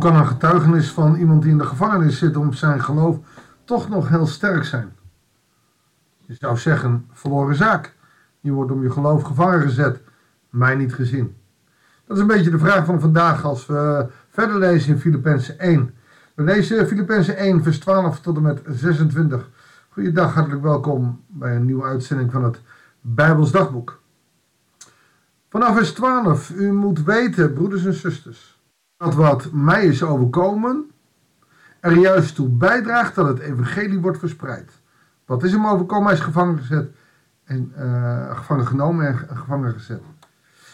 Hoe kan een getuigenis van iemand die in de gevangenis zit om zijn geloof toch nog heel sterk zijn? Je zou zeggen, verloren zaak. Je wordt om je geloof gevangen gezet. Mij niet gezien. Dat is een beetje de vraag van vandaag als we verder lezen in Filippenzen 1. We lezen Filippenzen 1 vers 12 tot en met 26. Goeiedag, hartelijk welkom bij een nieuwe uitzending van het Bijbels Dagboek. Vanaf vers 12. U moet weten, broeders en zusters, dat wat mij is overkomen er juist toe bijdraagt dat het evangelie wordt verspreid. Wat is hem overkomen? Hij is gevangen gezet en uh, gevangen genomen en gevangen gezet.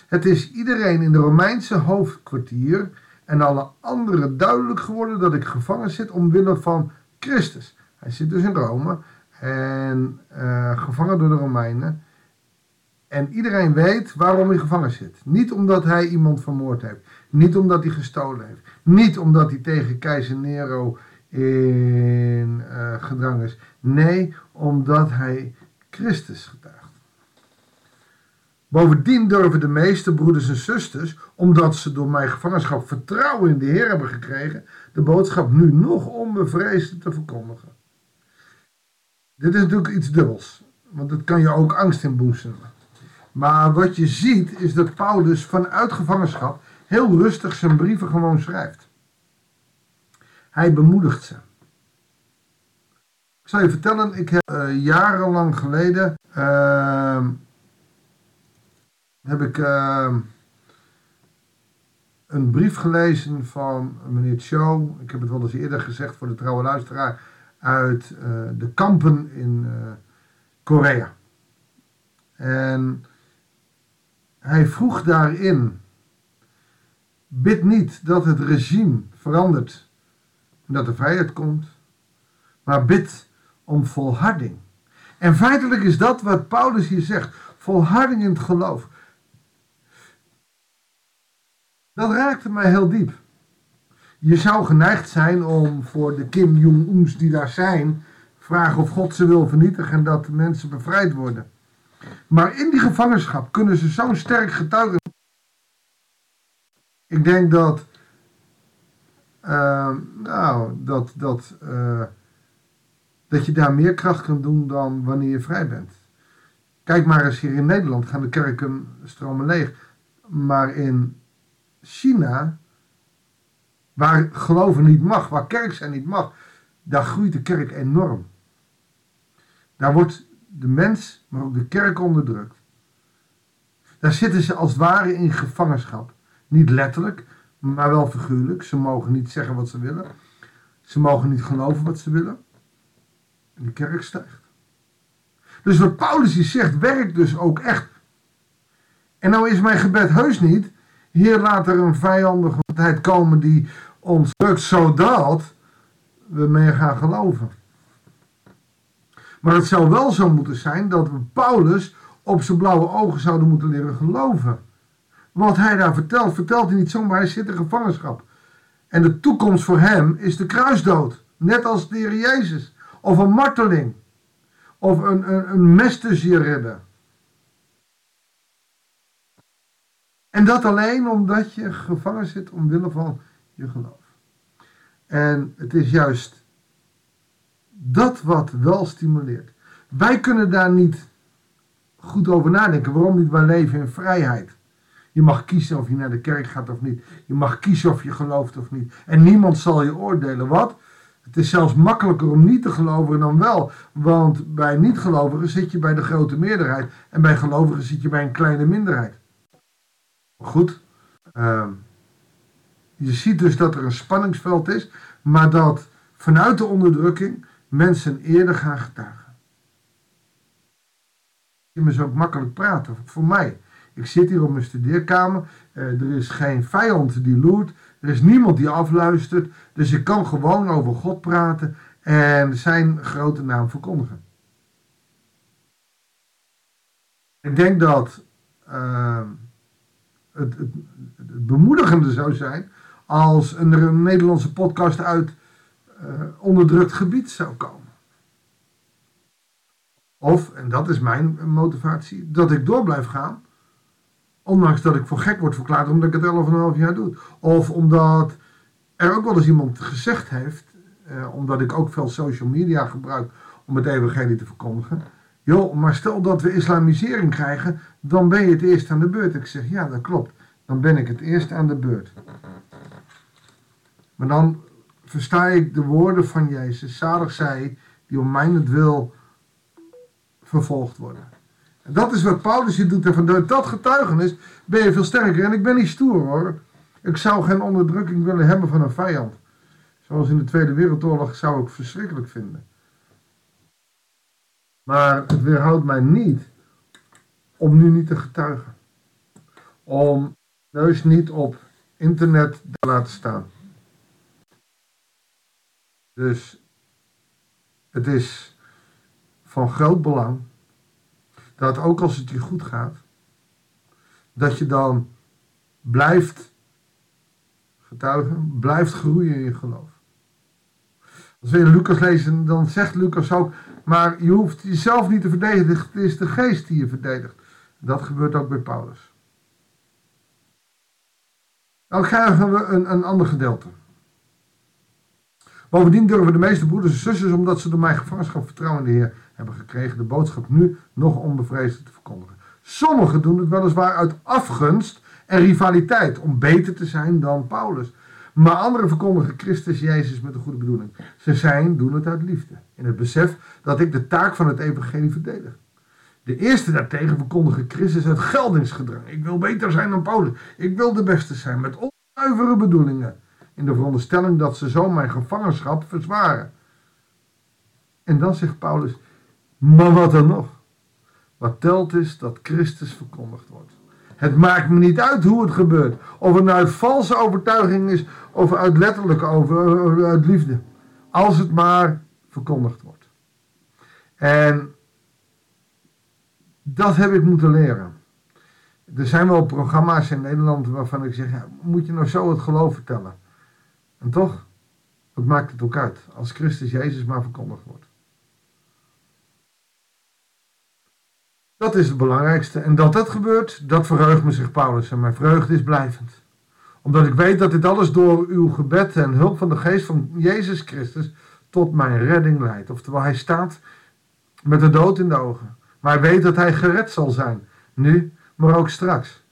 Het is iedereen in de Romeinse hoofdkwartier en alle anderen duidelijk geworden dat ik gevangen zit omwille van Christus. Hij zit dus in Rome en uh, gevangen door de Romeinen. En iedereen weet waarom hij gevangen zit. Niet omdat hij iemand vermoord heeft. Niet omdat hij gestolen heeft. Niet omdat hij tegen keizer Nero in uh, gedrang is. Nee, omdat hij Christus getuigt. Bovendien durven de meeste broeders en zusters, omdat ze door mijn gevangenschap vertrouwen in de Heer hebben gekregen, de boodschap nu nog onbevreesd te verkondigen. Dit is natuurlijk iets dubbels, want het kan je ook angst inboezemen. Maar wat je ziet is dat Paulus vanuit gevangenschap heel rustig zijn brieven gewoon schrijft. Hij bemoedigt ze. Ik zal je vertellen, ik heb uh, jarenlang geleden uh, heb ik uh, een brief gelezen van meneer Cho. Ik heb het wel eens eerder gezegd voor de trouwe luisteraar uit uh, de kampen in Korea. En hij vroeg daarin: bid niet dat het regime verandert en dat er vrijheid komt, maar bid om volharding. En feitelijk is dat wat Paulus hier zegt: volharding in het geloof. Dat raakte mij heel diep. Je zou geneigd zijn om voor de Kim Jong-uns die daar zijn, vragen of God ze wil vernietigen en dat de mensen bevrijd worden. Maar in die gevangenschap kunnen ze zo sterk getuigen. Ik denk dat, uh, nou, dat, dat, uh, dat je daar meer kracht kan doen dan wanneer je vrij bent. Kijk maar eens hier in Nederland gaan de kerken stromen leeg. Maar in China, waar geloven niet mag, waar kerk zijn niet mag, daar groeit de kerk enorm. Daar wordt de mens, maar ook de kerk onderdrukt. Daar zitten ze als het ware in gevangenschap. Niet letterlijk, maar wel figuurlijk. Ze mogen niet zeggen wat ze willen. Ze mogen niet geloven wat ze willen. En de kerk stijgt. Dus wat Paulus hier zegt, werkt dus ook echt. En nou is mijn gebed heus niet. Hier laat er een vijandige tijd komen die ons drukt zodat we meer gaan geloven. Maar het zou wel zo moeten zijn dat we Paulus op zijn blauwe ogen zouden moeten leren geloven. Wat hij daar vertelt, vertelt hij niet zomaar, hij zit in gevangenschap. En de toekomst voor hem is de kruisdood. Net als de Heer Jezus. Of een marteling. Of een, een, mes tussen je redden. En dat alleen omdat je gevangen zit omwille van je geloof. En het is juist dat wat wel stimuleert. Wij kunnen daar niet goed over nadenken. Waarom niet? Wij leven in vrijheid. Je mag kiezen of je naar de kerk gaat of niet. Je mag kiezen of je gelooft of niet. En niemand zal je oordelen. Wat? Het is zelfs makkelijker om niet te geloven dan wel. Want bij niet-gelovigen zit je bij de grote meerderheid. En bij gelovigen zit je bij een kleine minderheid. Goed. Uh, je ziet dus dat er een spanningsveld is. Maar dat vanuit de onderdrukking mensen eerder gaan getuigen. Immers ook makkelijk praten, voor mij. Ik zit hier op mijn studeerkamer, eh, er is geen vijand die loert, er is niemand die afluistert, dus ik kan gewoon over God praten en zijn grote naam verkondigen. Ik denk dat uh, het, het, bemoedigende zou zijn als een Nederlandse podcast uit uh, onderdrukt gebied zou komen. Of, en dat is mijn motivatie, dat ik door blijf gaan. Ondanks dat ik voor gek word verklaard omdat ik het 11,5 jaar doe. Of omdat er ook wel eens iemand gezegd heeft, eh, omdat ik ook veel social media gebruik om het evangelie te verkondigen. Joh, maar stel dat we islamisering krijgen, dan ben je het eerst aan de beurt. Ik zeg, ja, dat klopt. Dan ben ik het eerst aan de beurt. Maar dan versta ik de woorden van Jezus. Zalig zij die om mijn wil vervolgd worden. En dat is wat Paulus hier doet. En vanuit dat getuigenis ben je veel sterker. En ik ben niet stoer hoor. Ik zou geen onderdrukking willen hebben van een vijand. Zoals in de Tweede Wereldoorlog zou ik verschrikkelijk vinden. Maar het weerhoudt mij niet om nu niet te getuigen. Om neus niet op internet te laten staan. Dus het is van groot belang dat ook als het je goed gaat, dat je dan blijft getuigen, blijft groeien in je geloof. Als we in Lucas lezen, dan zegt Lucas ook, maar je hoeft jezelf niet te verdedigen, het is de geest die je verdedigt. Dat gebeurt ook bij Paulus. Dan krijgen we een, een ander gedeelte. Bovendien durven de meeste broeders en zusters, omdat ze door mijn gevangenschap vertrouwen in de Heer hebben gekregen, de boodschap nu nog onbevreesd te verkondigen. Sommigen doen het weliswaar uit afgunst en rivaliteit, om beter te zijn dan Paulus. Maar anderen verkondigen Christus Jezus met een goede bedoeling. Ze zijn, doen het uit liefde, in het besef dat ik de taak van het evangelie verdedig. De eerste daartegen verkondigen Christus uit geldingsgedrang. Ik wil beter zijn dan Paulus. Ik wil de beste zijn, met onzuivere bedoelingen in de veronderstelling dat ze zo mijn gevangenschap verzwaren. En dan zegt Paulus, maar wat dan nog? Wat telt is dat Christus verkondigd wordt. Het maakt me niet uit hoe het gebeurt. Of het nou uit valse overtuiging is of uit letterlijke over, uit liefde. Als het maar verkondigd wordt. En dat heb ik moeten leren. Er zijn wel programma's in Nederland waarvan ik zeg, ja, moet je nou zo het geloof vertellen? En toch, wat maakt het ook uit als Christus Jezus maar verkondigd wordt? Dat is het belangrijkste. En dat dat gebeurt, dat verheugt me, zegt Paulus. En mijn vreugde is blijvend. Omdat ik weet dat dit alles door uw gebed en hulp van de geest van Jezus Christus tot mijn redding leidt. Oftewel, hij staat met de dood in de ogen. Maar hij weet dat hij gered zal zijn. Nu, maar ook straks.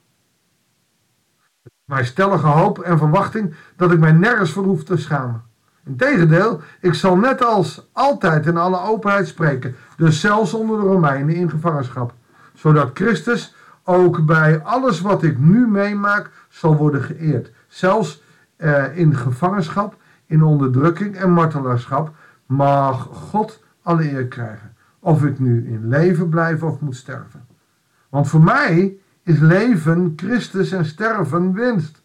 Mijn stellige hoop en verwachting dat ik mij nergens voor te schamen. Integendeel, ik zal net als altijd in alle openheid spreken, dus zelfs onder de Romeinen in gevangenschap, zodat Christus ook bij alles wat ik nu meemaak zal worden geëerd. Zelfs eh, in gevangenschap, in onderdrukking en martelaarschap mag God alle eer krijgen. Of ik nu in leven blijf of moet sterven. Want voor mij is leven Christus en sterven winst.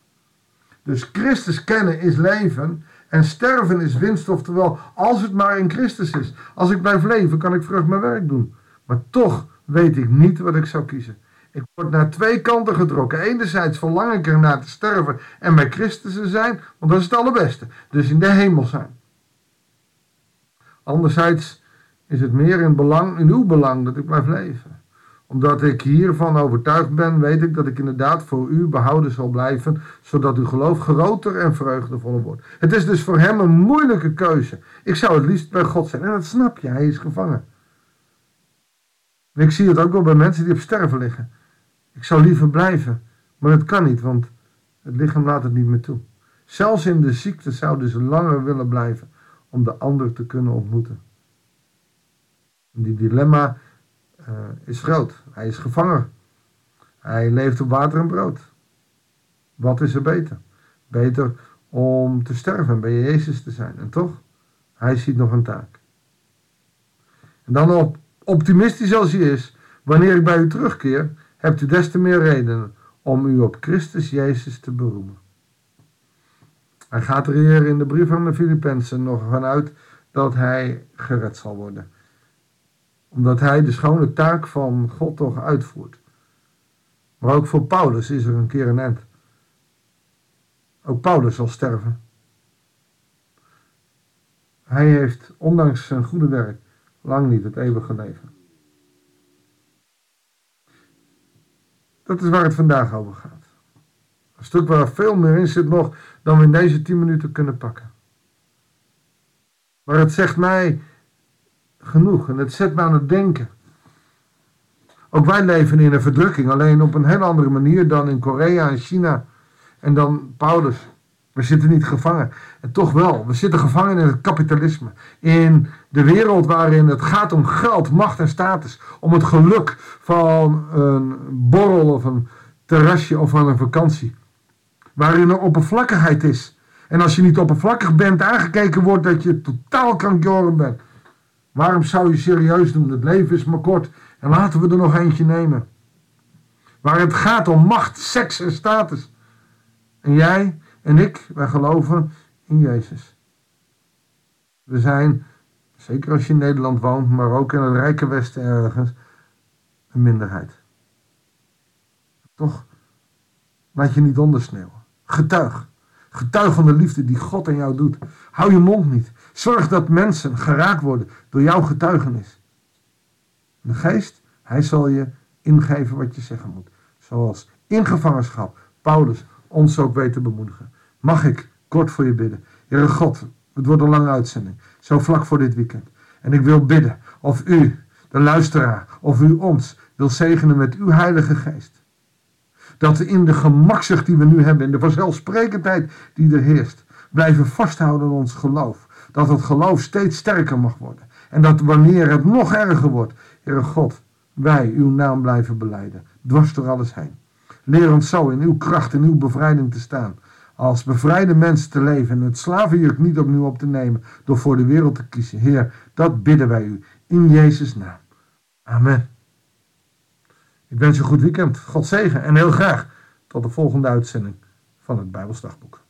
Dus Christus kennen is leven en sterven is winst. Oftewel, als het maar in Christus is. Als ik blijf leven, kan ik vrucht mijn werk doen. Maar toch weet ik niet wat ik zou kiezen. Ik word naar twee kanten gedrokken. Enerzijds verlang ik ernaar te sterven en bij Christus te zijn, want dat is het allerbeste. Dus in de hemel zijn. Anderzijds is het meer in, belang, in uw belang dat ik blijf leven omdat ik hiervan overtuigd ben, weet ik dat ik inderdaad voor u behouden zal blijven, zodat uw geloof groter en vreugdevoller wordt. Het is dus voor hem een moeilijke keuze. Ik zou het liefst bij God zijn. En dat snap je, hij is gevangen. En ik zie het ook wel bij mensen die op sterven liggen. Ik zou liever blijven, maar dat kan niet, want het lichaam laat het niet meer toe. Zelfs in de ziekte zouden ze langer willen blijven om de ander te kunnen ontmoeten. En die dilemma is groot. Hij is gevangen. Hij leeft op water en brood. Wat is er beter? Beter om te sterven en bij Jezus te zijn. En toch, hij ziet nog een taak. En dan op, optimistisch als hij is, wanneer ik bij u terugkeer, hebt u des te meer redenen om u op Christus Jezus te beroemen. Hij gaat er hier in de brief aan de Filippenzen nog vanuit dat hij gered zal worden omdat hij de schone taak van God toch uitvoert. Maar ook voor Paulus is er een keer een eind. Ook Paulus zal sterven. Hij heeft, ondanks zijn goede werk, lang niet het eeuwige leven. Dat is waar het vandaag over gaat. Een stuk waar veel meer in zit nog dan we in deze 10 minuten kunnen pakken. Maar het zegt mij genoeg en het zet me aan het denken. Ook wij leven in een verdrukking, alleen op een heel andere manier dan in Korea en China en dan Paulus. We zitten niet gevangen. En toch wel, we zitten gevangen in het kapitalisme. In de wereld waarin het gaat om geld, macht en status. Om het geluk van een borrel of een terrasje of van een vakantie. Waarin er oppervlakkigheid is. En als je niet oppervlakkig bent, aangekeken wordt dat je totaal krankjoren bent. Waarom zou je serieus doen? Het leven is maar kort. En laten we er nog eentje nemen. Waar het gaat om macht, seks en status. En jij en ik, wij geloven in Jezus. We zijn, zeker als je in Nederland woont, maar ook in het rijke Westen ergens, een minderheid. Toch, laat je niet ondersneeuwen. Getuig. Getuig van de liefde die God aan jou doet. Hou je mond niet. Zorg dat mensen geraakt worden door jouw getuigenis. De geest, hij zal je ingeven wat je zeggen moet. Zoals in gevangenschap Paulus ons ook weet te bemoedigen. Mag ik kort voor je bidden? Heere God, het wordt een lange uitzending. Zo vlak voor dit weekend. En ik wil bidden of u, de luisteraar, of u ons wil zegenen met uw heilige geest. Dat we in de gemakzucht die we nu hebben, in de vanzelfsprekendheid die er heerst, blijven vasthouden aan ons geloof. Dat het geloof steeds sterker mag worden. En dat wanneer het nog erger wordt, Heere God, wij uw naam blijven beleiden. Dwars door alles heen. Leer ons zo in uw kracht en uw bevrijding te staan. Als bevrijde mensen te leven en het slavenjuk niet opnieuw op te nemen door voor de wereld te kiezen. Heer, dat bidden wij u in Jezus' naam. Amen. Ik wens je een goed weekend. God zegen en heel graag tot de volgende uitzending van het Bijbelsdagboek.